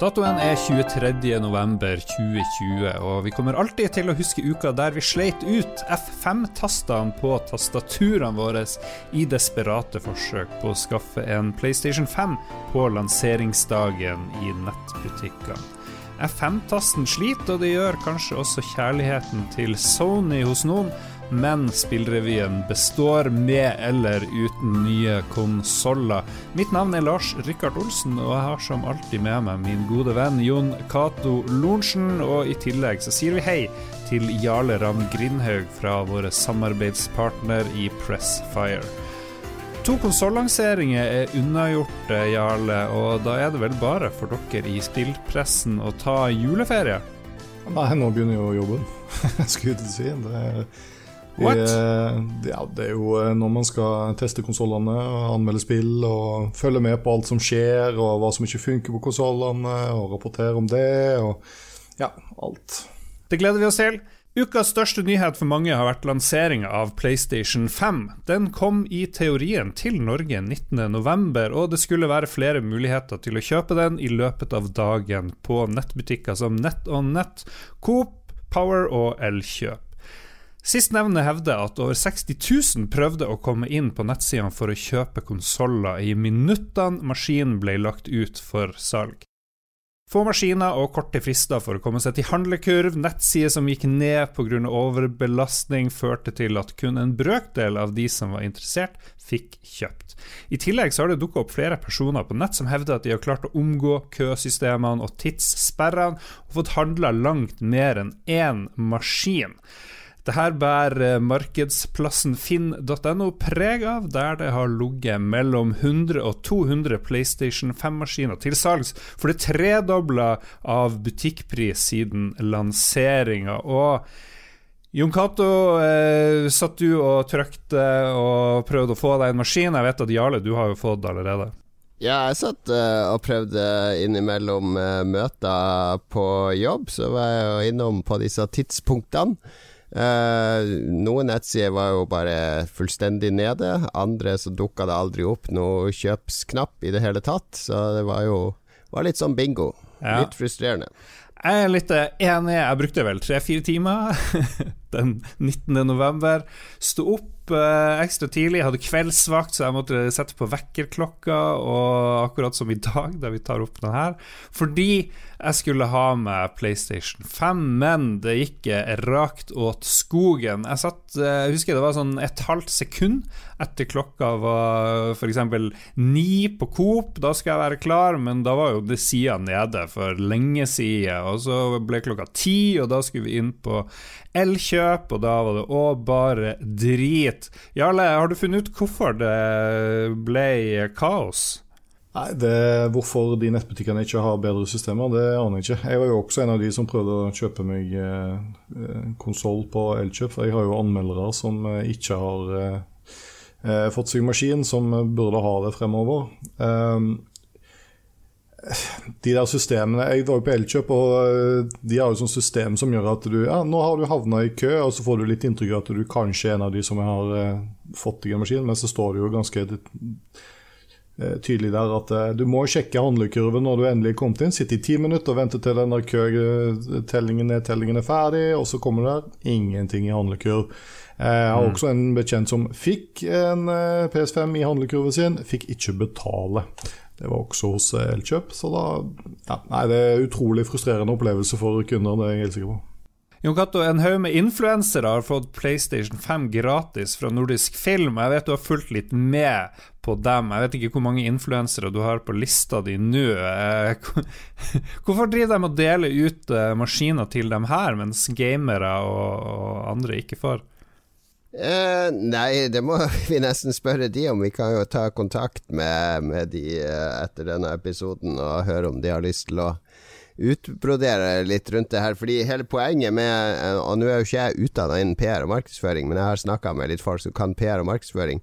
Datoen er 23.11.2020, og vi kommer alltid til å huske uka der vi sleit ut F5-tastene på tastaturene våre i desperate forsøk på å skaffe en PlayStation 5 på lanseringsdagen i nettbutikkene. F5-tasten sliter, og det gjør kanskje også kjærligheten til Sony hos noen, men spillrevyen består med eller uten nye konsoller. Mitt navn er Lars Rikard Olsen, og jeg har som alltid med meg min gode venn Jon Cato Lorentzen. Og i tillegg så sier vi hei til Jarle Ravn Grindhaug fra våre samarbeidspartner i Pressfire. To konsollanseringer er unnagjort, Jarle, og da er det vel bare for dere i spillpressen å ta juleferie? Nei, nå begynner jo jobben, skulle jeg si. Det er What? ja, det er jo eh, når man skal teste konsollene, anmelde spill og følge med på alt som skjer, og hva som ikke funker på konsollene, og rapportere om det, og ja, alt. Det gleder vi oss til. Ukas største nyhet for mange har vært lanseringa av PlayStation 5. Den kom i teorien til Norge 19.11, og det skulle være flere muligheter til å kjøpe den i løpet av dagen på nettbutikker som NetOnNet, Coop, Power og Elkjøp. Sistnevnte hevder at over 60 000 prøvde å komme inn på nettsidene for å kjøpe konsoller i minuttene maskinen ble lagt ut for salg. Få maskiner og korte frister for å komme seg til handlekurv, nettsider som gikk ned pga. overbelastning, førte til at kun en brøkdel av de som var interessert, fikk kjøpt. I tillegg så har det dukka opp flere personer på nett som hevder at de har klart å omgå køsystemene og tidssperrene, og fått handla langt mer enn én maskin. Det her bærer markedsplassen finn.no preg av, der det har ligget mellom 100 og 200 PlayStation 5-maskiner til salgs for det tredobla av butikkpris siden lanseringa. Jon Cato, eh, satt du og trykte og prøvde å få deg en maskin? Jeg vet at Jarle, du har jo fått allerede. Ja, jeg satt eh, og prøvde innimellom eh, møter på jobb, så var jeg jo innom på disse tidspunktene. Uh, noen nettsider var jo bare fullstendig nede, andre så dukka det aldri opp noe kjøpsknapp i det hele tatt, så det var jo var litt sånn bingo. Ja. Litt frustrerende. Jeg er litt enig, jeg brukte vel tre-fire timer den 19. november. Sto opp eh, ekstra tidlig, hadde kveldsvakt, så jeg måtte sette på vekkerklokka, og akkurat som i dag, da vi tar opp den her, fordi jeg skulle ha med PlayStation 5, men det gikk rakt åt skogen. Jeg satt, eh, jeg husker det var sånn et halvt sekund etter klokka var f.eks. ni på Coop. Da skal jeg være klar, men da var jo det sida nede for lenge siden. Og så ble klokka ti, og da skulle vi inn på Elkjøp, og da var det òg bare drit. Jarle, har du funnet ut hvorfor det ble kaos? Nei, det, Hvorfor de nettbutikkene ikke har bedre systemer, det aner jeg ikke. Jeg var jo også en av de som prøvde å kjøpe meg eh, eh konsoll på Elkjøp. For jeg har jo anmeldere som eh, ikke har eh, eh, fått seg maskin, som burde ha det fremover. Um, de der systemene Jeg var jo på Elkjøp, og de har jo sånn system som gjør at du Ja, nå har du havna i kø, og så får du litt inntrykk av at du kanskje er en av de som har eh, fått deg en maskin, men så står det jo ganske Eh, tydelig der at eh, du må sjekke handlekurven når du endelig er kommet inn. Sitte i ti minutter og vente til den der køtellingen Tellingen er ferdig, og så kommer det ingenting i handlekurv. Eh, jeg har mm. også en bekjent som fikk en PS5 i handlekurven sin, fikk ikke betale. Det var også hos Elkjøp, så da ja, Nei, det er utrolig frustrerende opplevelse for kunder, det er jeg helt sikker på. Jon Cato, en haug med influensere har fått PlayStation 5 gratis fra Nordisk Film. Jeg vet du har fulgt litt med på dem. Jeg vet ikke hvor mange influensere du har på lista di nå. Eh, hvorfor driver de og deler ut eh, maskiner til dem her, mens gamere og andre ikke får? Uh, nei, det må vi nesten spørre de om. Vi kan jo ta kontakt med, med de uh, etter denne episoden og høre om de har lyst til å utbrodere litt rundt det her. Fordi hele poenget med Og nå er jo ikke jeg utdanna innen PR og markedsføring, men jeg har snakka med litt folk som kan PR og markedsføring.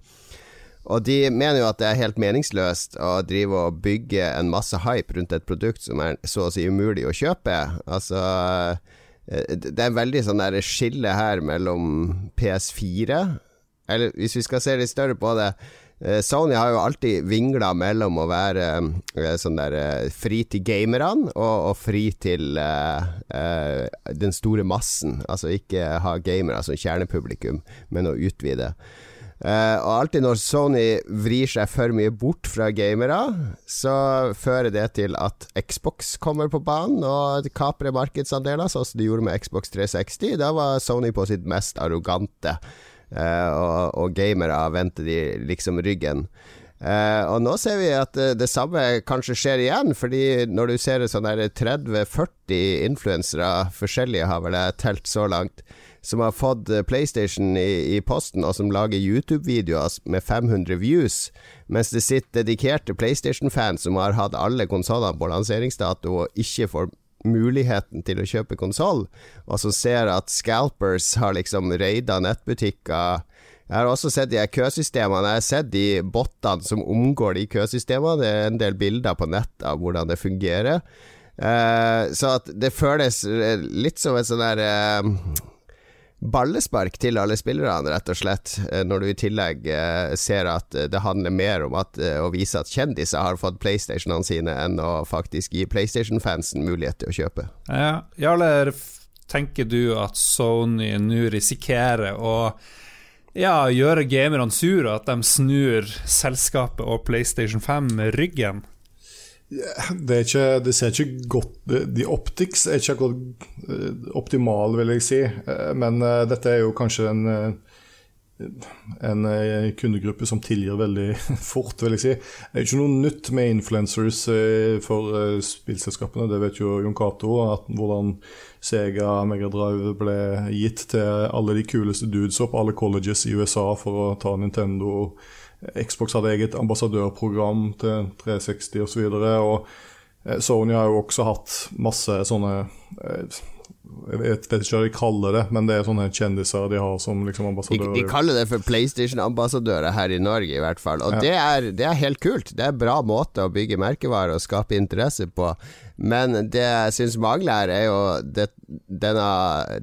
Og de mener jo at det er helt meningsløst å drive og bygge en masse hype rundt et produkt som er så å si umulig å kjøpe. Altså eh, Det er veldig sånn der skille her mellom PS4 Eller hvis vi skal se litt større på det Eh, Sony har jo alltid vingla mellom å være uh, sånn der uh, fri til gamerne og, og, fri til uh, den store massen. Altså ikke ha gamere som kjernepublikum, men å utvide. Og alltid når Sony vrir seg for mye bort fra gamere, så fører det til at Xbox kommer på banen og kaprer markedsandeler, sånn som de gjorde med Xbox 360. Da var Sony på sitt mest arrogante. Uh, og, og, gamere vendte de liksom ryggen. Uh, og nå ser vi at uh, det samme kanskje skjer igjen, fordi når du ser sånn 30-40 influensere, forskjellige har vel jeg telt så langt, som har fått PlayStation i, i posten, og som lager YouTube-videoer med 500 views, mens det sitter dedikerte PlayStation-fans som har hatt alle konsollene på lanseringsdato og ikke får muligheten til å kjøpe konsoll, og som ser at scalpers har liksom raida nettbutikker. Jeg har også sett de køsystemene. Jeg har sett de bottene som omgår de køsystemene. Det er en del bilder på nett av hvordan det fungerer. Uh, så at det føles litt som et sånn der uh, ballespark til alle spillerne, rett og slett. Eh, når du i tillegg eh, ser at eh, det handler mer om at, å vise at kjendiser har fått PlayStationene sine, enn å faktisk gi PlayStation-fansen mulighet til å kjøpe. Ja, Jarle, tenker du at Sony nå risikerer å ja, gjøre gamerne sure, at de snur selskapet og PlayStation 5 med ryggen? Det, ikke, det, ser ikke godt De optics er ikke akkurat optimal, optimale, vil jeg si. Eh, men eh, dette er jo kanskje en, en kundegruppe som tilgir veldig fort, vil jeg si. Det er ikke noe nytt med influencers for spillselskapene. Det vet jo Jon Cato. Hvordan Sega Megadrive ble gitt til alle de kuleste dudes opp alle colleges i USA for å ta Nintendo Xbox hadde eget ambassadørprogram til 360 osv. Og, så og eh, Sony har jo også hatt masse sånne eh, jeg vet, vet ikke hva de kaller det, men det er sånne kjendiser de har som liksom ambassadører. De, de kaller det for PlayStation-ambassadører her i Norge, i hvert fall. Og ja. det, er, det, er, helt kult. Det er en bra måte å bygge merkevarer og skape interesse på. Men det jeg syns mangler er jo det, denne,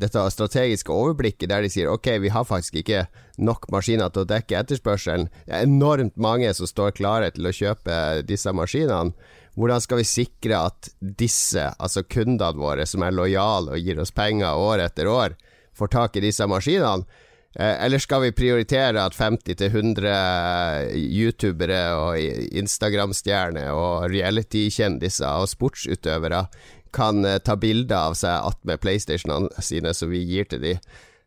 dette strategiske overblikket der de sier ok, vi har faktisk ikke nok maskiner til å dekke etterspørselen. Det er enormt mange som står klare til å kjøpe disse maskinene. Hvordan skal vi sikre at disse, altså kundene våre som er lojale og gir oss penger år etter år, får tak i disse maskinene? Eh, eller skal vi prioritere at 50-100 youtubere og Instagram-stjerner og reality-kjendiser og sportsutøvere kan eh, ta bilder av seg attmed PlayStationene sine som vi gir til dem?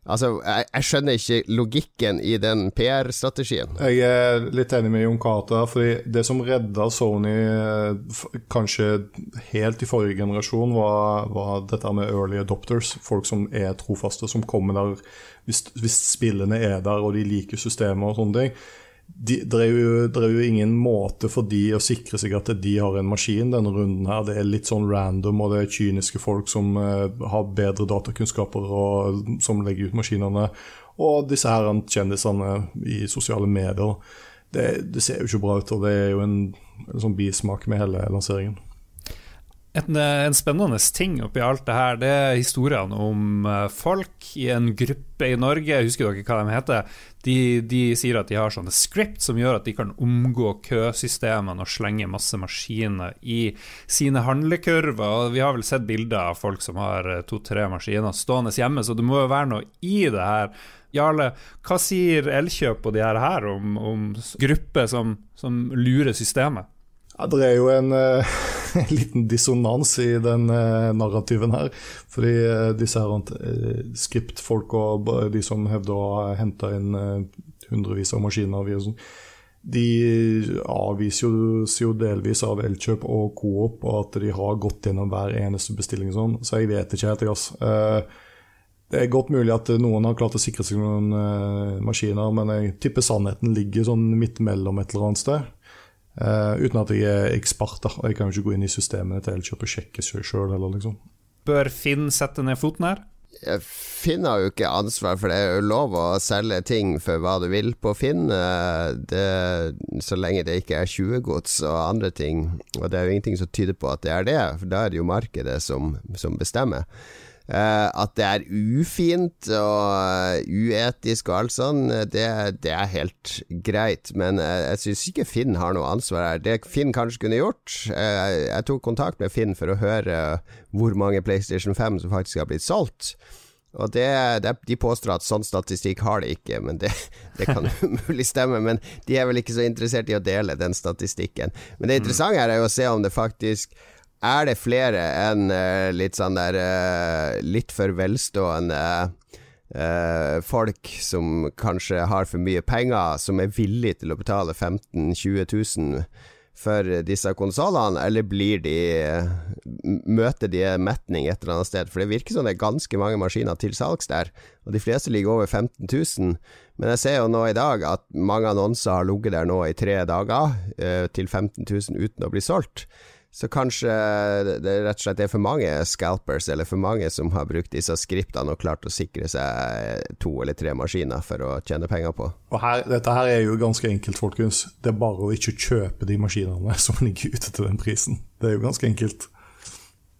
Altså, jeg, jeg, skjønner ikke logikken i den PR-strategien. Jeg er litt enig med Jon Cato. fordi det som redda Sony eh, kanskje helt i forrige generasjon, var, var, dette med early adopters. Folk som er trofaste, som kommer der hvis, hvis spillene er der og de liker systemet og sånne ting de, det, er jo, det, er jo, ingen måte for de å sikre seg at de har en maskin denne runden. her. Det er litt sånn random, og det er kyniske folk som uh, har bedre datakunnskaper og som legger ut maskinene. Og disse her kjendisene i sosiale medier. Det, det, ser jo ikke bra ut, og det er jo en, en sånn bismak med hele lanseringen. En, en, spennende ting oppi alt det her, det er historiene om eh, folk i en gruppe i Norge. Husker dere hva de heter? De, de, sier at de har sånne script som gjør at de kan omgå køsystemene og slenge masse maskiner i sine handlekurver. Og vi har vel sett bilder av folk som har eh, to-tre maskiner stående hjemme, så det må jo være noe i det her. Jarle, hva sier Elkjøp og de her om, om grupper som, som lurer systemet? Ja, det er jo en, uh, liten dissonans i den uh, narrativen her. Fordi uh, disse her, skriptfolk og de som hevder å ha henta inn hundrevis av maskiner, sånn, de avviser jo, delvis av Elkjøp og Coop og at de har gått gjennom hver eneste bestilling. Sånn. Så jeg vet ikke helt. Altså. Det er godt mulig at noen har klart å sikre seg noen maskiner, men jeg tipper sannheten ligger sånn midt mellom et eller annet sted. Uh, uten at jeg er ekspert, da. Og jeg kan jo ikke gå inn i systemene til Elkjøp og sjekke sjøl heller, liksom. Bør Finn sette ned foten her? Finn har jo ikke ansvar, for det er jo lov å selge ting for hva du vil på Finn, eh, det, så lenge det ikke er 20-gods og andre ting. Og det er jo ingenting som tyder på at det er det, for da er det jo markedet som, som bestemmer. Uh, at det er ufint og uetisk og alt sånn, det, det er helt greit. Men jeg, syns ikke Finn har noe ansvar her. Det Finn kanskje kunne gjort Jeg tok kontakt med Finn for å høre hvor mange PlayStation 5 som faktisk har blitt solgt. Og det, det, De påstår at sånn statistikk har de ikke, men det, det kan mulig stemme. Men de er vel ikke så interessert i å dele den statistikken. Men det interessante her er jo å se om det faktisk er det flere enn uh, litt sånn der uh, Litt for velstående uh, folk som kanskje har for mye penger, som er villige til å betale 15 000-20 000 for disse konsollene, eller blir de Møter de metning et eller annet sted? For det virker som det er ganske mange maskiner til salgs der, og de fleste ligger over 15 000. Men jeg ser jo nå i dag at mange annonser har ligget der nå i tre dager, til 15 000 uten å bli solgt. Så kanskje det rett og slett er for mange scalpers, eller for mange som har brukt disse skriptene og klart å sikre seg to eller tre maskiner for å tjene penger på. Og her, Dette her er jo ganske enkelt, folkens. Det er bare å ikke kjøpe de maskinene som ligger ute til den prisen. Det er jo ganske enkelt.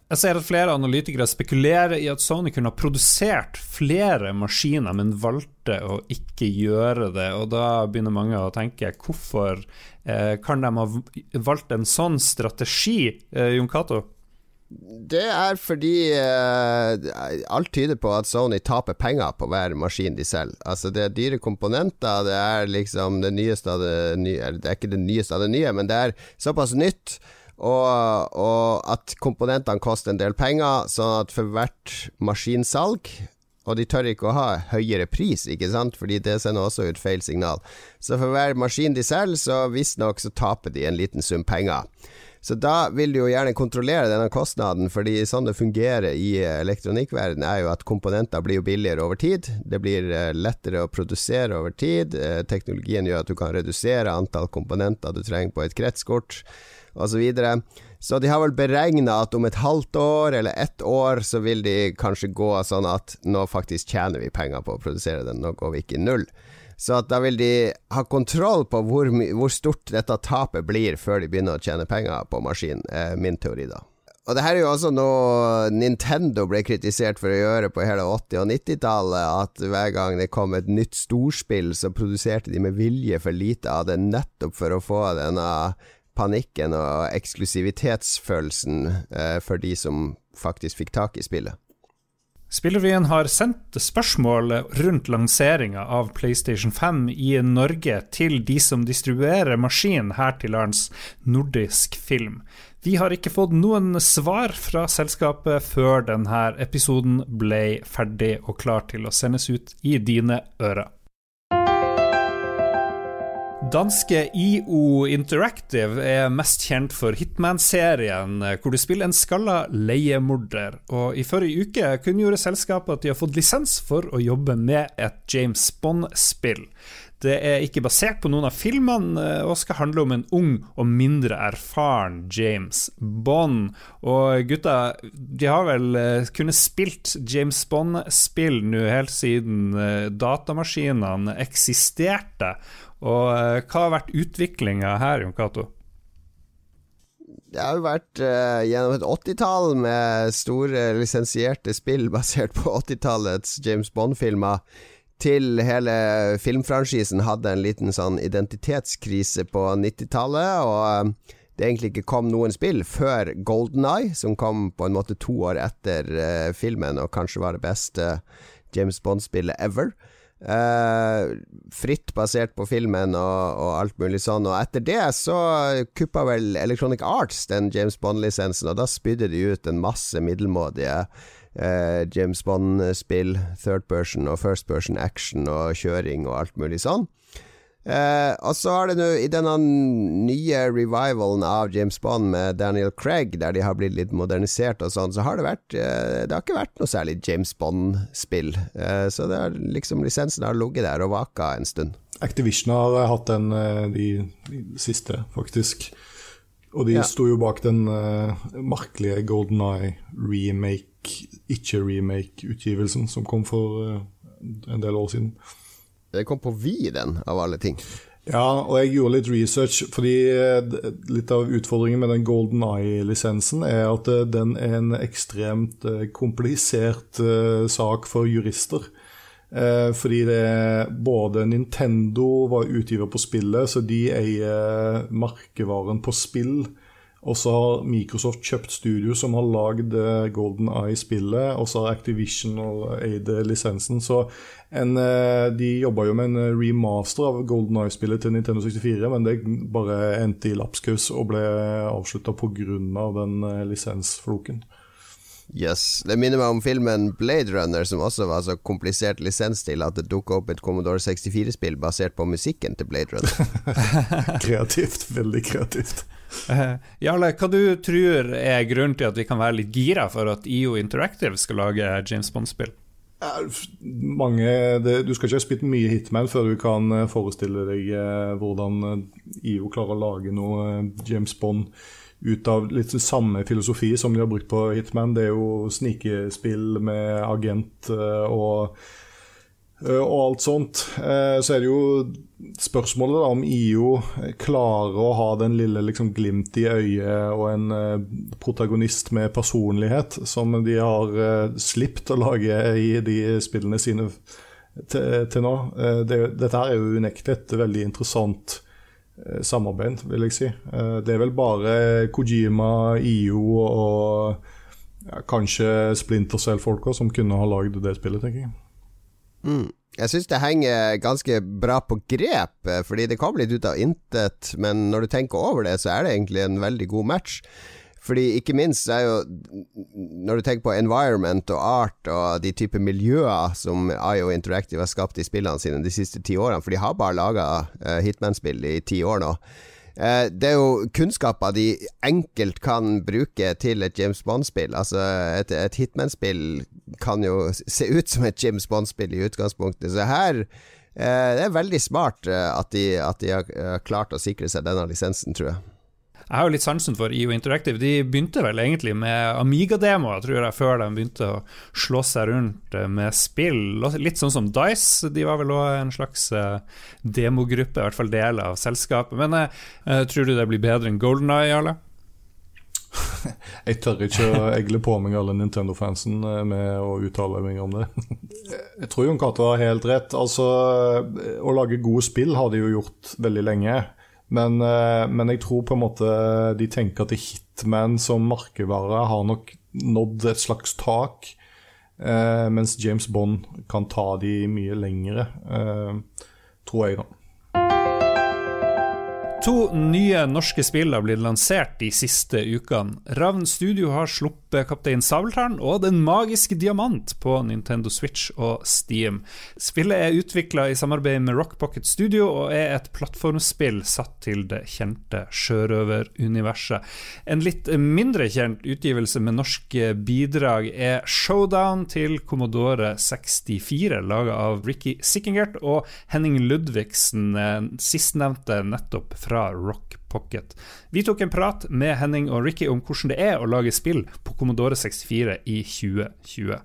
Jeg ser at flere analytikere spekulerer i at Sony kunne ha produsert flere maskiner, men valgte å ikke gjøre det. Og da begynner mange å tenke hvorfor eh, kan de ha valgt en sånn strategi, eh, Jon Cato? Det er fordi eh, alt tyder på at Sony taper penger på hver maskin de selger. Altså Det er dyre komponenter, det er liksom det nyeste av det nye Det er ikke det nyeste av det nye, men det er såpass nytt og, og at komponentene koster en del penger, sånn at for hvert maskinsalg og de tør ikke å ha høyere pris, ikke sant, fordi det sender også ut feil signal. Så for hver maskin de selger, så visstnok så taper de en liten sum penger. Så da vil du jo gjerne kontrollere denne kostnaden, fordi sånn det fungerer i elektronikkverdenen, er jo at komponenter blir jo billigere over tid. Det blir eh, lettere å produsere over tid. Eh, teknologien gjør at du kan redusere antall komponenter du trenger på et kretskort osv. Så, så de har vel beregna at om et halvt år eller ett år så vil de kanskje gå sånn at nå faktisk tjener vi penger på å produsere den, nå går vi ikke i null. Så da vil de ha kontroll på hvor, hvor stort dette tapet blir før de begynner å tjene penger på maskinen, Eh, min teori, da. Og det her er jo også noe Nintendo ble kritisert for å gjøre på hele 80- og 90-tallet. At hver gang det kom et nytt storspill, så produserte de med vilje for lite av det, nettopp for å få denne panikken og eksklusivitetsfølelsen eh, for de som faktisk fikk tak i spillet. Spillrevyen har sendt spørsmål rundt lanseringa av PlayStation 5 i Norge til de som distribuerer maskinen her til lands, Nordisk Film. Vi har ikke fått noen svar fra selskapet før denne episoden ble ferdig og klar til å sendes ut i dine ører. Danske IO Interactive er mest kjent for Hitman-serien, hvor du spiller en skalla leiemorder. Og I forrige uke kunngjorde selskapet at de har fått lisens for å jobbe med et James Bond-spill. Det er ikke basert på noen av filmene og skal handle om en ung og mindre erfaren James Bond. Og gutta, de har vel eh, kunnet spilt James Bond-spill nå helt siden eh, datamaskinene eksisterte. Og uh, hva har vært utviklinga her, Jon Cato? Det har jo vært uh, gjennom et 80-tall med store lisensierte spill basert på 80-tallets James Bond-filmer, til hele filmfranchisen hadde en liten sånn identitetskrise på 90-tallet. Og uh, det egentlig ikke kom noen spill før Golden Eye, som kom på en måte to år etter uh, filmen, og kanskje var det beste James Bond-spillet ever. Uh, fritt basert på filmen og, og, alt mulig sånn. Og etter det så kuppa vel Electronic Arts den James Bond-lisensen, og da spydde de ut en masse middelmådige uh, James Bond-spill. Third person og first person action og kjøring og alt mulig sånn. Uh, og så har det nå i denne nye revivalen av James Bond med Daniel Craig, der de har blitt litt modernisert og sånn, så har det vært eh, Det har ikke vært noe særlig James Bond-spill. Eh, så det har liksom lisensen har ligget der og vaka en stund. Activision har hatt den de, de siste, faktisk. Og de ja. sto jo bak den merkelige Golden Eye remake, ikke-remake-utgivelsen som kom for en del år siden. Det kom på Vi, den, av alle ting. Ja, og jeg gjorde litt research, fordi eh, litt av utfordringen med den Golden Eye-lisensen er at eh, den er en ekstremt eh, komplisert sak for jurister. Fordi det er både Nintendo var utgiver på spillet, så de eier merkevaren på spill. Og så har Microsoft kjøpt studio som har lagd Golden Eye-spillet, og så har Activision og eid lisensen. Så en, eh, de jobba jo med en eh, remaster av Golden Eye-spillet til Nintendo 64, men det bare endte i lapskaus og ble avslutta pga. Av den eh, lisensfloken. Yes. Det minner meg om filmen Blade Runner, som også var så komplisert lisens til at det dukka opp et Commodore 64-spill basert på musikken til Blade Runner. kreativt. Veldig kreativt. Jarle, hva du tror er grunnen til at vi kan være litt gira for at IO Interactive skal lage James Bond-spill? mange, det, du skal ikke ha spilt mye Hitman før du kan eh, forestille deg eh, hvordan IO klarer å lage noe James Bond ut av litt samme filosofi som de har brukt på Hitman. Det er jo snikespill med agent og Eh, og alt sånt. Eh, så er det jo spørsmålet da, om IO klarer å ha den lille liksom, glimt i øyet og en eh, protagonist med personlighet som de har slippet å lage i de spillene sine til, til nå. Det, dette er jo unektelig et veldig interessant samarbeid, vil jeg si. Det er vel bare Kojima, IO og ja, kanskje Splinter Cell-folka som kunne ha lagd det spillet, tenker jeg. Mm. Jeg syns det henger ganske bra på grep, eh, fordi det kom litt ut av intet. Men når du tenker over det, så er det egentlig en veldig god match. Fordi ikke minst er jo Når du tenker på environment og art og de typer miljøer som IO Interactive har skapt i spillene sine de siste ti årene, for de har bare laga uh, eh, Hitman-spill i ti år nå. Uh, det er jo kunnskaper de enkelt kan bruke til et James Bond-spill. Altså Et, et Hitman-spill kan jo se ut som et James Bond-spill i utgangspunktet. Så her eh, Det er veldig smart eh, at, de, at de har klart å sikre seg denne lisensen, tror jeg. Jeg har jo litt sansen for IO Interactive. De begynte vel egentlig med Amiga-demoer, tror jeg, før de begynte å slå seg rundt eh, med spill. Litt sånn som Dice. De var vel òg en slags demogruppe, i hvert fall deler av selskapet. Men uh, tror du det blir bedre enn Golden Eye, Jarle? jeg tør ikke å egle på meg alle Nintendo-fansen eh, med å uttale meg om det. jeg tror Jon Cato har helt rett. Altså, Å lage gode spill har de jo gjort veldig lenge. Men, eh, men jeg tror på en måte de tenker at Hitman som markedvare har nok nådd et slags tak. Eh, mens James Bond kan ta de mye lengre, tror jeg, da. To nye norske spill har blitt lansert de siste ukene. Ravn Studio har sluppet Kaptein Sabeltann og Den magiske diamant på Nintendo Switch og Steam. Spillet er utvikla i samarbeid med Rock Pocket Studio og er et plattformspill satt til det kjente sjørøveruniverset. En litt mindre kjent utgivelse med norske bidrag er Showdown til Commodore 64, laga av Ricky Sickingert og Henning Ludvigsen, sistnevnte nettopp fra fra Rock Pocket. Vi tok en prat med Henning og Ricky om hvordan det er å lage spill på Commodore 64 i 2020.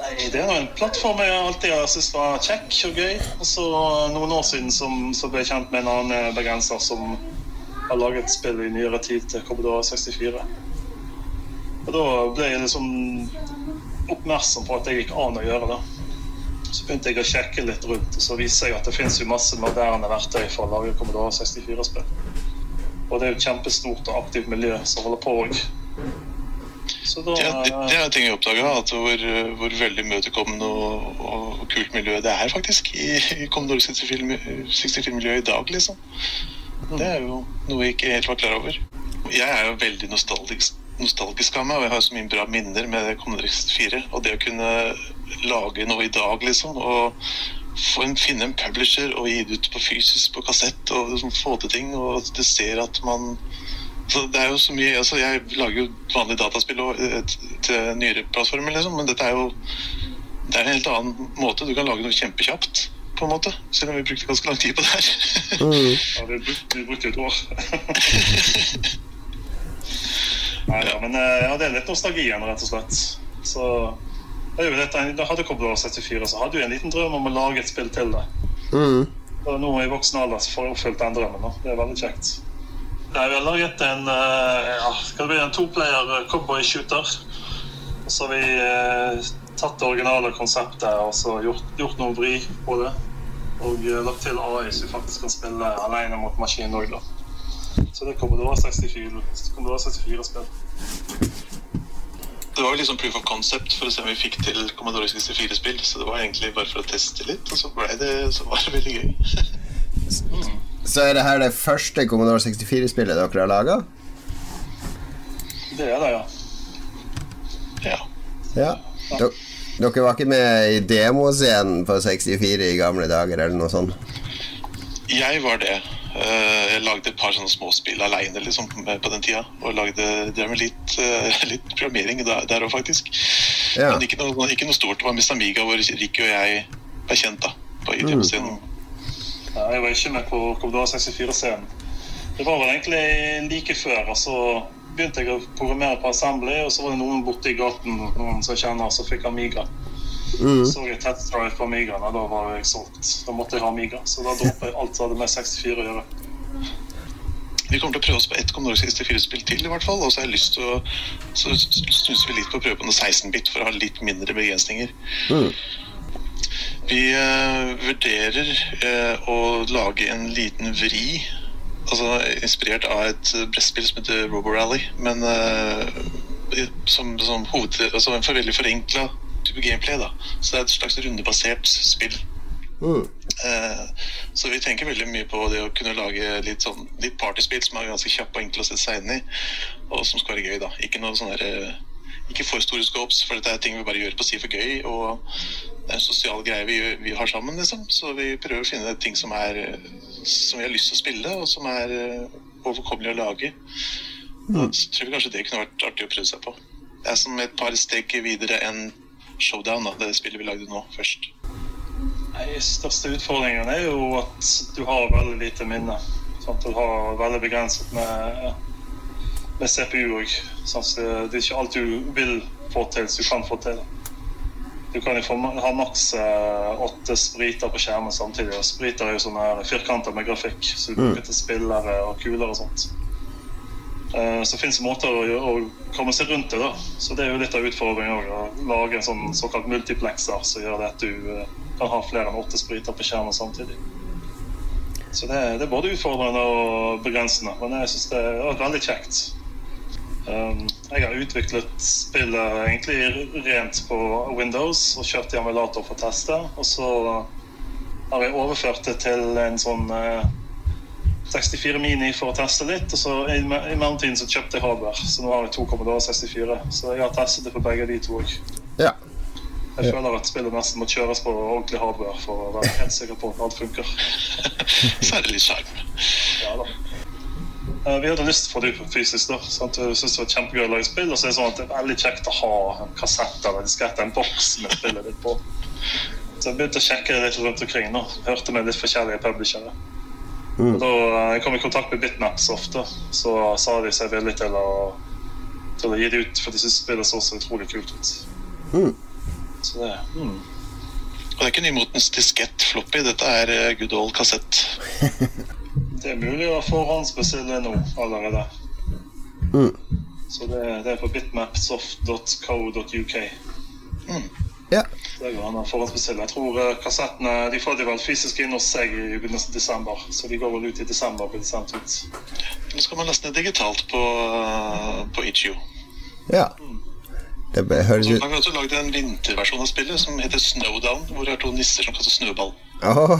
Nei, Det er en plattform jeg alltid har syntes var kjekk og gøy. Og så Noen år siden som, så ble jeg kjent med en annen bergenser som har laget spill i nyere tid til Commodore 64. Og Da ble jeg liksom oppmerksom på at det gikk an å gjøre det. Så begynte jeg å sjekke litt rundt, og så viser jeg at det finnes jo masse moderne verktøy for å lage Commodore 64-spill. Og det er jo et kjempestort og aktivt miljø som holder på òg. Da, ja, det, det, er ting jeg oppdaga, hvor, hvor, veldig imøtekommende og, og, kult miljø det er faktisk i, i Commodore 64-miljøet i dag, liksom. Det er jo noe jeg ikke helt var klar over. Jeg er jo veldig nostalgisk, nostalgisk av meg, og jeg har så mye bra minner med Commodore 64. Og det å kunne lage noe i dag, liksom. Og en, finne en publisher og gi det ut på fysisk på kassett og liksom, få til ting. Og du ser at man så det er jo så mye, altså Jeg lager jo vanlige dataspill og, til nyere plattformer, liksom, men dette er jo det er en helt annen måte. Du kan lage noe kjempekjapt, på en måte. Selv om vi brukte ganske lang tid på det her. Mm. ja, vi brukte, brukte et år. Nei, ja, men eh, ja, det er litt nostalgien, rett og slett. Så da hadde Commodore 64 så hadde jo en liten drøm om å lage et spill til det. Mm. Og nå i voksen alder så får jeg oppfylt den drømmen. Da. Det er veldig kjekt. Nei, vi har laget en, eh, ja, skal det bli en toplayer cowboy-shooter. Og så har vi eh, tatt det originale konseptet og så gjort, gjort noe vri på det. Og uh, lagt til AI så vi faktisk kan spille alene mot maskin òg, da. Så det kommer da 64, 64-spill. Det var liksom proof of concept for å se om vi fikk til Commodore 64-spill. Så det var egentlig bare for å teste litt, og så, det, så var det veldig gøy. mm. Så er det her det første Commodore 64-spillet dere har laga? Det er det, ja. Ja. ja. Dere var ikke med i demoscenen på 64 i gamle dager, eller noe sånt? Jeg var det. Eh, jeg lagde et par sånne småspill aleine liksom, på den tida. Og lagde drev med litt, eh, litt programmering der òg, faktisk. Ja. Men ikke noe, ikke noe, stort. Det var Miss Amiga hvor Ricky og jeg ble kjent da, på ITM-scenen. Mm. Ja, jeg var ikke med på Commodore 64-scenen. Det var vel egentlig like før. altså begynte jeg å programmere på Assembly, og så var det noen borte i gaten noen som kjenner, som fikk Amiga. Mm. Så jeg Tett Drive på Amigaen, og da var jeg solgt. Da måtte jeg ha Amiga. Så da droppet jeg alt som hadde med 64 å gjøre. Vi kommer til å prøve oss på ett Commodore 64-spill til, i hvert fall. Og så har jeg lyst til å Så snuser vi litt på å prøve på noe 16-bit for å ha litt mindre begrensninger. Mm. Vi uh, vurderer uh, å lage en liten vri altså, inspirert av et brettspill som heter Roborally, men uh, som, som, hoved, altså en for veldig forenkla type gameplay. da Så det er et slags rundebasert spill. Mm. Uh, så vi tenker veldig mye på det å kunne lage litt, sånn, litt partyspill som er ganske kjappe og enkle å sette seg inn i, og som skal være gøy. da Ikke noe sånn der, ikke for store scopes, for dette er ting vi bare gjør på si for gøy. Og det er en sosial greie vi, vi har sammen, liksom. Så vi prøver å finne ting som, er, som vi har lyst til å spille, og som er eh, overkommelig å lage. Mm. Så tror vi kanskje det kunne vært artig å prøve seg på. Det er som et par steg videre enn Showdown, da, det spillet vi lagde nå, først. Nei, største utfordringen er jo at du har veldig lite minne. Sant? Du har veldig begrenset med med CPU òg. Sånn det er ikke alt du vil få til, som du kan få til. Du kan jo få, ha maks eh, åtte spriter på skjermen samtidig. Og spriter er jo sånne firkanter med grafikk, så du mm. bruker til spillere og kuler og sånt. Uh, så det finnes måter å, å, komme seg rundt det. da Så det er jo litt av utfordringen òg. Å lage en sånn såkalt multiplexer som gjør det at du uh, kan ha flere enn åtte spriter på skjermen samtidig. Så det, det, er både utfordrende og begrensende, men jeg syns det er veldig kjekt. Um, jeg har utviklet spillet egentlig rent på Windows og kjørt i emulator for å teste. Og så har jeg overført det til en sånn 64 eh, Mini for å teste litt. Og så i, mellomtiden så kjøpte jeg hardware, så nå har jeg to Commodore 64. Så jeg har testet det på begge de to òg. Ja. Jeg føler at spillet nesten må kjøres på ordentlig hardware for å være helt sikker på at alt funker. så er det litt skjerm. Ja, da. Uh, vi hadde lyst til å få det ut fysisk. da sant? Vi syntes det var kjempegøy å lage spill. Og så er det sånn at det er veldig kjekt å ha en kassett eller diskett, en boks med spillet ditt på. Så jeg begynte å sjekke det litt rundt omkring. nå Hørte med litt forskjellige publishere. Mm. Da kom jeg i kontakt med Bitmaps ofte, så sa de seg veldig til å, til å gi det ut, for de syntes spillet så så utrolig kult ut. Mm. Så det mm. Og det er ikke nymotens diskett-floppy, dette er uh, good old kassett. Det er mulig å forhåndsbestille nå allerede. Mm. Så det, det, er på bitmapsoft.co.uk. Mm. Ja. Det går an å forhåndsbestille. Jeg tror uh, kassettene de får de vel fysisk inn hos seg i begynnelsen av desember. Så de går vel ut i desember. blir sendt ut. Nå skal man nesten digitalt på, uh, på Itch.io. Ja. Mm. Det høres ut Man kan også lage en vinterversjon av spillet som heter Snowdown, hvor det er to nisser som kaster snøball. Oh.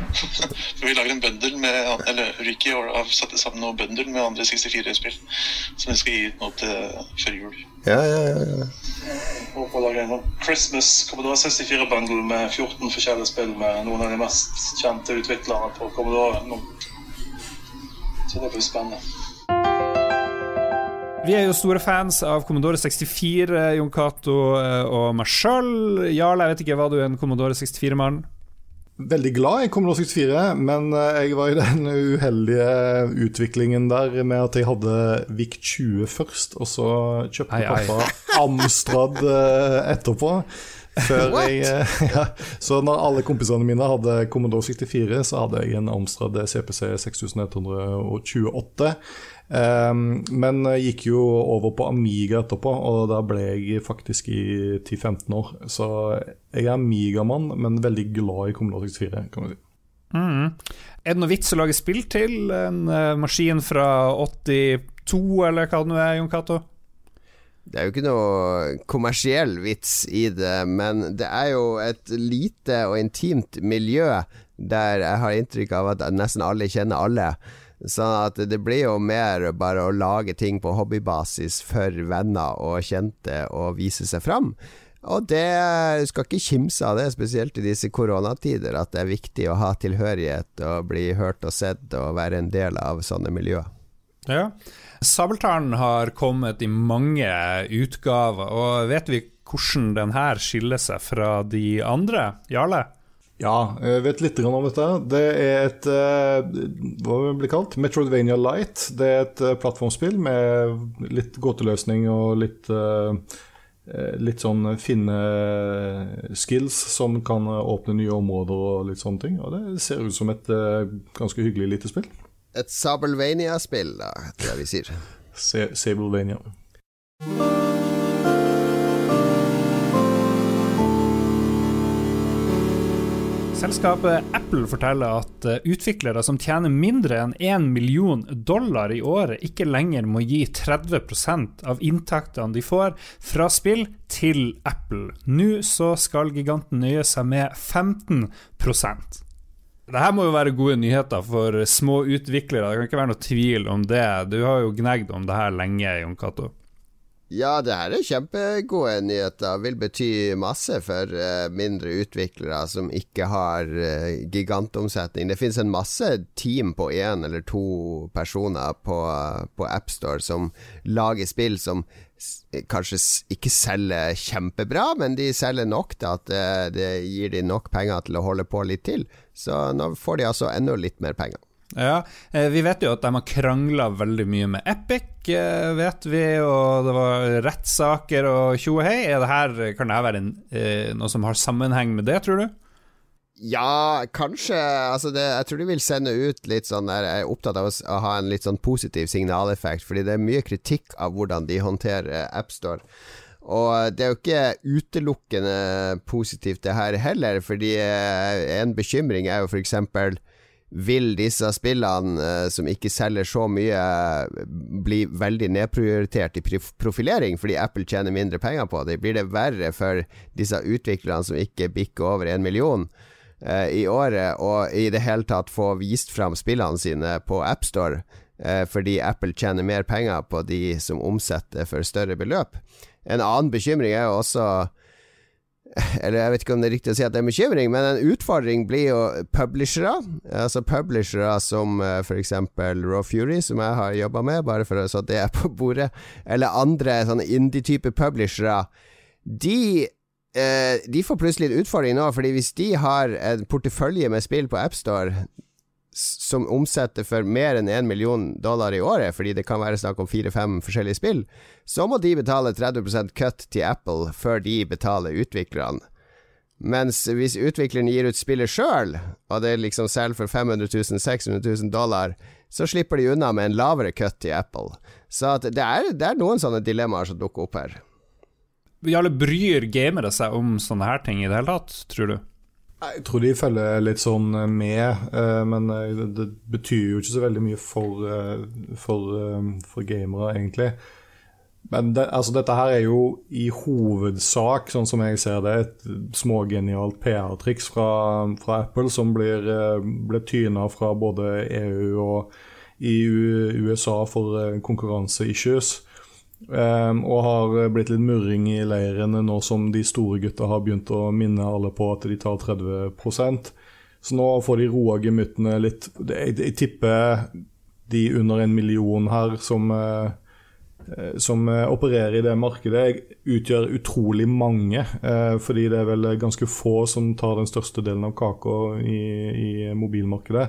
vi lager en bundle med Eller Ricky har satt sammen noen bundle med andre 64-spill som vi skal gi ut nå til før jul. Ja, ja, ja, ja. Sånn Christmas Commodore 64-bundle med 14 forskjellige spill med noen av de mest kjente utviklerne på Commodore nå. Så det blir spennende. Vi er jo store fans av Commodore 64, Jon Cato eh, og meg sjøl. Jarl, jeg vet ikke, var du en Commodore 64-mann? Veldig glad i Commodore 64, men eh, jeg var i den uheldige utviklingen der med at jeg hadde VIC 20 først, og så kjøpte hei, pappa hei. Amstrad eh, etterpå. Før jeg, ja, så når alle kompisene mine hadde Commodore 64, så hadde jeg en Amstrad CPC 6128. Um, men gikk jo over på Amiga etterpå, og da ble jeg faktisk i 10-15 år. Så jeg er Amiga-mann, men veldig glad i Commodore 64, kan man si. Mm. Er det noe vits å lage spill til? En uh, maskin fra 82, eller hva det nå er, Jon Cato? Det er jo ikke noe kommersiell vits i det, men det er jo et lite og intimt miljø der jeg har inntrykk av at nesten alle kjenner alle. Sånn at det blir jo mer bare å lage ting på hobbybasis for venner og kjente og vise seg fram. Og det skal ikke kimse av det, spesielt i disse koronatider, at det er viktig å ha tilhørighet og bli hørt og sett og være en del av sånne miljøer. Ja. Sabeltann har kommet i mange utgaver, og vet vi hvordan den her skiller seg fra de andre? Jarle? Ja, jeg vet litt om dette. Det er et hva vil det bli kalt? Metroidvania Light. Det er et eh, plattformspill med litt gåteløsning og litt eh, Litt sånn finne skills som kan åpne nye områder og litt sånne ting. Og det ser ut som et ganske hyggelig lite spill. Et Sabelvania-spill, da, tror jeg vi sier. Sabelvania. Selskapet Apple forteller at eh, utviklere som tjener mindre enn 1 million dollar i året, ikke lenger må gi 30% av inntektene de får fra spill, til Apple. Nå så skal giganten nøye seg med 15% det må jo være gode nyheter for små utviklere. Det kan ikke være noe tvil om det. Du har jo gnagd om det her lenge, Jon Cato. Ja, det her er kjempegode nyheter. Vil bety masse for uh, mindre utviklere som ikke har uh, gigantomsetning. Det finnes en masse team på én eller to personer på, uh, på AppStore som lager spill som kanskje ikke selger kjempebra, men de selger nok til at det, det gir de nok penger til å holde på litt til. Så nå får de altså enda litt mer penger. Ja, eh, Vi vet jo at de har krangla veldig mye med Epic, eh, vet vi, og det var rettssaker og tjo og hei. Kan det her være en, eh, noe som har sammenheng med det, tror du? Ja, kanskje. Altså det, jeg tror de vil sende ut litt sånn Jeg er opptatt av å ha en litt sånn positiv signaleffekt, fordi det er mye kritikk av hvordan de håndterer AppStore. Og det er jo ikke utelukkende positivt, det her heller, fordi en bekymring er jo f.eks vil disse spillene eh, som ikke selger så mye, bli veldig nedprioritert i profilering fordi Apple tjener mindre penger på det? Blir det verre for disse utviklerne som ikke bikker over en million uh, i året, og i det hele tatt få vist fram spillene sine på AppStore Uh, fordi Apple tjener mer penger på de som omsetter for større beløp? En annen bekymring er jo også eller jeg vet ikke om det er riktig å si at det er bekymring, men en utfordring blir jo publishere. Altså publishere som eh, f.eks. Raw Fury, som jeg har jobba med, bare for så det er på bordet, eller andre sånne indie-type publishere. De eh, de får plutselig en utfordring nå, fordi hvis de har en portefølje med spill på AppStore som omsetter for mer enn 1 million dollar i året, fordi det kan være snakk om fire-fem forskjellige spill, så må de betale 30% cut til Apple før de betaler utviklerne. Mens hvis utvikleren gir ut spillet sjøl, og det liksom selger for 500 000, 600 000 dollar, så slipper de unna med en lavere cut til Apple. Så det er, det, er, noen sånne dilemmaer som dukker opp her. Jarle, bryr gamere seg om sånne her ting i det hele tatt, tror du? Jeg tror de følger litt sånn eh, med, eh, men eh, det betyr jo ikke så veldig mye for, for, for gamere, egentlig. Men det, altså dette her er jo i hovedsak, sånn som jeg ser det, et smågenialt PR-triks fra, fra, Apple som blir, blir tyna fra både EU og i USA for konkurranseissues. Um, og har blitt litt murring i leiren nå som de store gutta har begynt å minne alle på at de tar 30 Så nå får de roa gemyttene litt. Jeg, tipper de under en million her som, uh, som uh, opererer i det markedet, utgjør utrolig mange. Fordi det er vel ganske få som tar den største delen av kaka i, i mobilmarkedet.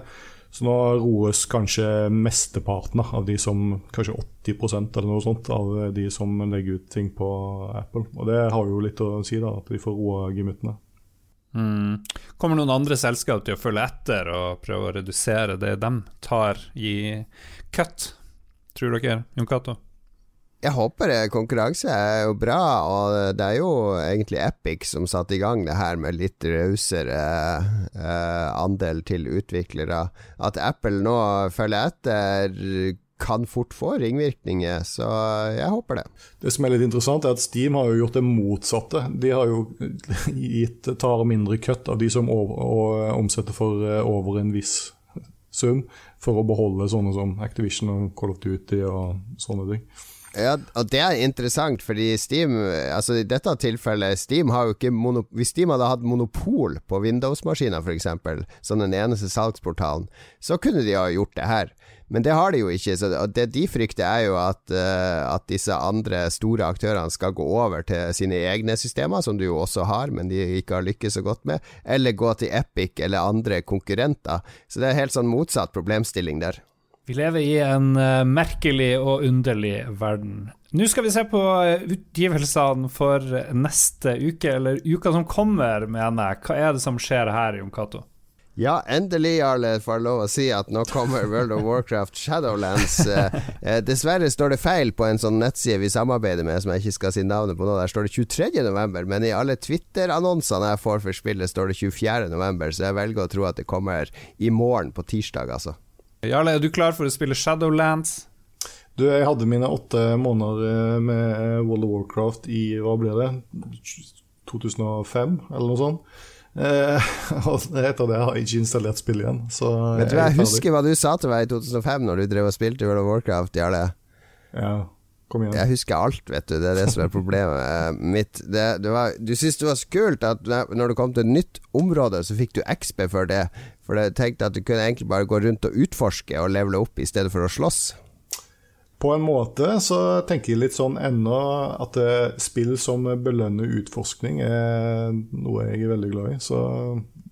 Så nå roes kanskje mesteparten av de som Kanskje 80% eller noe sånt av de som legger ut ting på Apple. Og det har jo litt å si, da, at vi får roa gemyttene. Mm. Kommer noen andre selskap til å følge etter og prøve å redusere det de tar i cut, tror dere, Jon Cato? Jeg håper det. Konkurranse er jo bra, og det er jo egentlig Epic som satte i gang det her med litt rausere eh, andel til utviklere. At Apple nå følger etter, kan fort få ringvirkninger, så jeg håper det. Det som er litt interessant, er at Steam har jo gjort det motsatte. De har jo gitt tar mindre kutt av de som over, omsetter for eh, over en viss sum, for å beholde sånne som Activision og Call of Duty og sånne ting. Ja, og Det er interessant, fordi Steam Altså i dette tilfellet Steam har jo ikke Hvis Steam hadde hatt monopol på Windows-maskiner, f.eks., som den eneste salgsportalen, så kunne de ha gjort det her. Men det har de jo ikke. Så det de frykter, er jo at, uh, at disse andre store aktørene skal gå over til sine egne systemer, som du jo også har, men de ikke har lykkes så godt med, eller gå til Epic eller andre konkurrenter. Så det er helt sånn motsatt problemstilling der. Vi lever i en uh, merkelig og underlig verden. Nå skal vi se på eh, utgivelsene for neste uke, eller uka som kommer, mener jeg. Hva er det som skjer her, Jon Cato? Ja, endelig, Jarle, får jeg lov å si at nå kommer World of Warcraft Shadowlands. Eh, eh, dessverre står det feil på en sånn nettside vi samarbeider med, som jeg ikke skal si navnet på nå. Der står det 23.11, men i alle Twitter-annonsene jeg får for spillet, står det 24.11, så jeg velger å tro at det kommer i morgen, på tirsdag, altså. Jarle, er du klar for å spille Shadowlands? Du, jeg hadde mine åtte måneder eh, med eh, World of Warcraft i hva ble det, 2005, eller noe sånt. Eh, og etter det har jeg ikke installert spill igjen. Så Vet du hva, jeg husker hva du sa til meg i 2005 når du drev og spilte World of Warcraft, Jarle. Ja. Jeg husker alt, vet du. Det er det som er problemet eh, mitt. Det, det var, du syntes det var så kult at når du kom til et nytt område, så fikk du XB for det. For jeg tenkte at du kunne egentlig bare gå rundt og utforske og levele opp i stedet for å slåss. På en måte så tenker jeg litt sånn ennå at spill som belønner utforskning, er noe jeg er veldig glad i. Så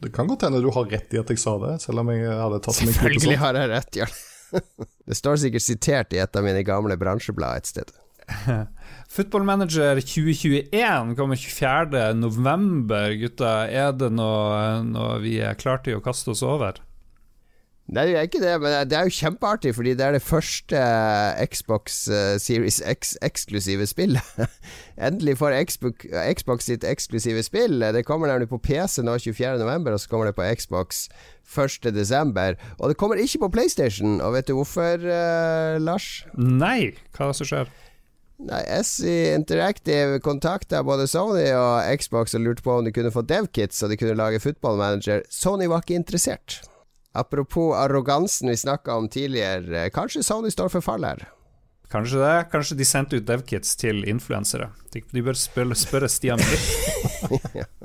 det kan godt hende du har rett i at jeg sa det, selv om jeg hadde tatt meg Selvfølgelig har jeg rett, Jarl. det står sikkert sitert i et av mine gamle bransjeblad et sted. Football Manager 2021 kommer 24.11, gutta. Er det noe, noe vi er klare til å kaste oss over? Nei, det er ikke det, men det er jo kjempeartig, fordi det er det første Xbox eh, Series X-eksklusive spillet. Endelig får Xbox, Xbox, sitt eksklusive spill. Det kommer nemlig på PC nå 24.11, og så kommer det på Xbox 1.12. Og det kommer ikke på PlayStation, og vet du hvorfor, uh, Lars? Nei, hva er det som skjer? Nei, SE Interactive kontakta både Sony og Xbox og lurte på om de kunne få DevKits så de kunne lage Football Manager. Sony var ikke interessert. Apropos arrogansen vi snakka om tidligere, kanskje Sony står for fall her? Kanskje det. Kanskje de sendte ut devkits til influensere. De, bør spørre, spørre Stian Blipp.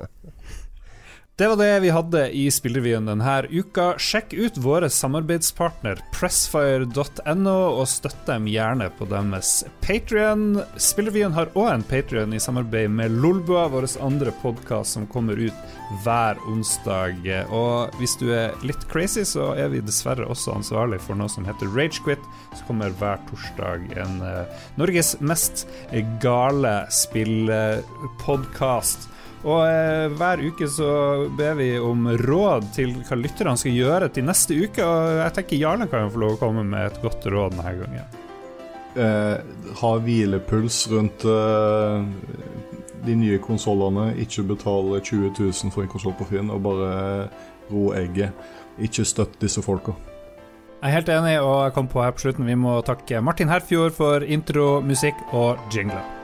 Det var det vi hadde i Spillrevyen denne uka. Sjekk ut våre samarbeidspartner pressfire.no, og støtt dem gjerne på deres Patrion. Spillrevyen har òg en Patrion i samarbeid med Lolbua, vår andre podkast som kommer ut hver onsdag. Og hvis du er litt crazy, så er vi dessverre også ansvarlig for noe som heter Ragequit, som kommer hver torsdag. En uh, Norges mest gale spillpodkast. Og eh, hver uke så ber vi om råd til hva lytterne skal gjøre til neste uke. Og jeg tenker Jarle kan få lov å komme med et godt råd denne gangen. Eh, ha hvilepuls rundt eh, de nye konsollene. Ikke betale 20 000 for en konsoll på Finn, og bare ro egget. Ikke støtt disse folka. Jeg er helt enig, og jeg kom på her på slutten vi må takke Martin Herfjord for intro, musikk og jingler.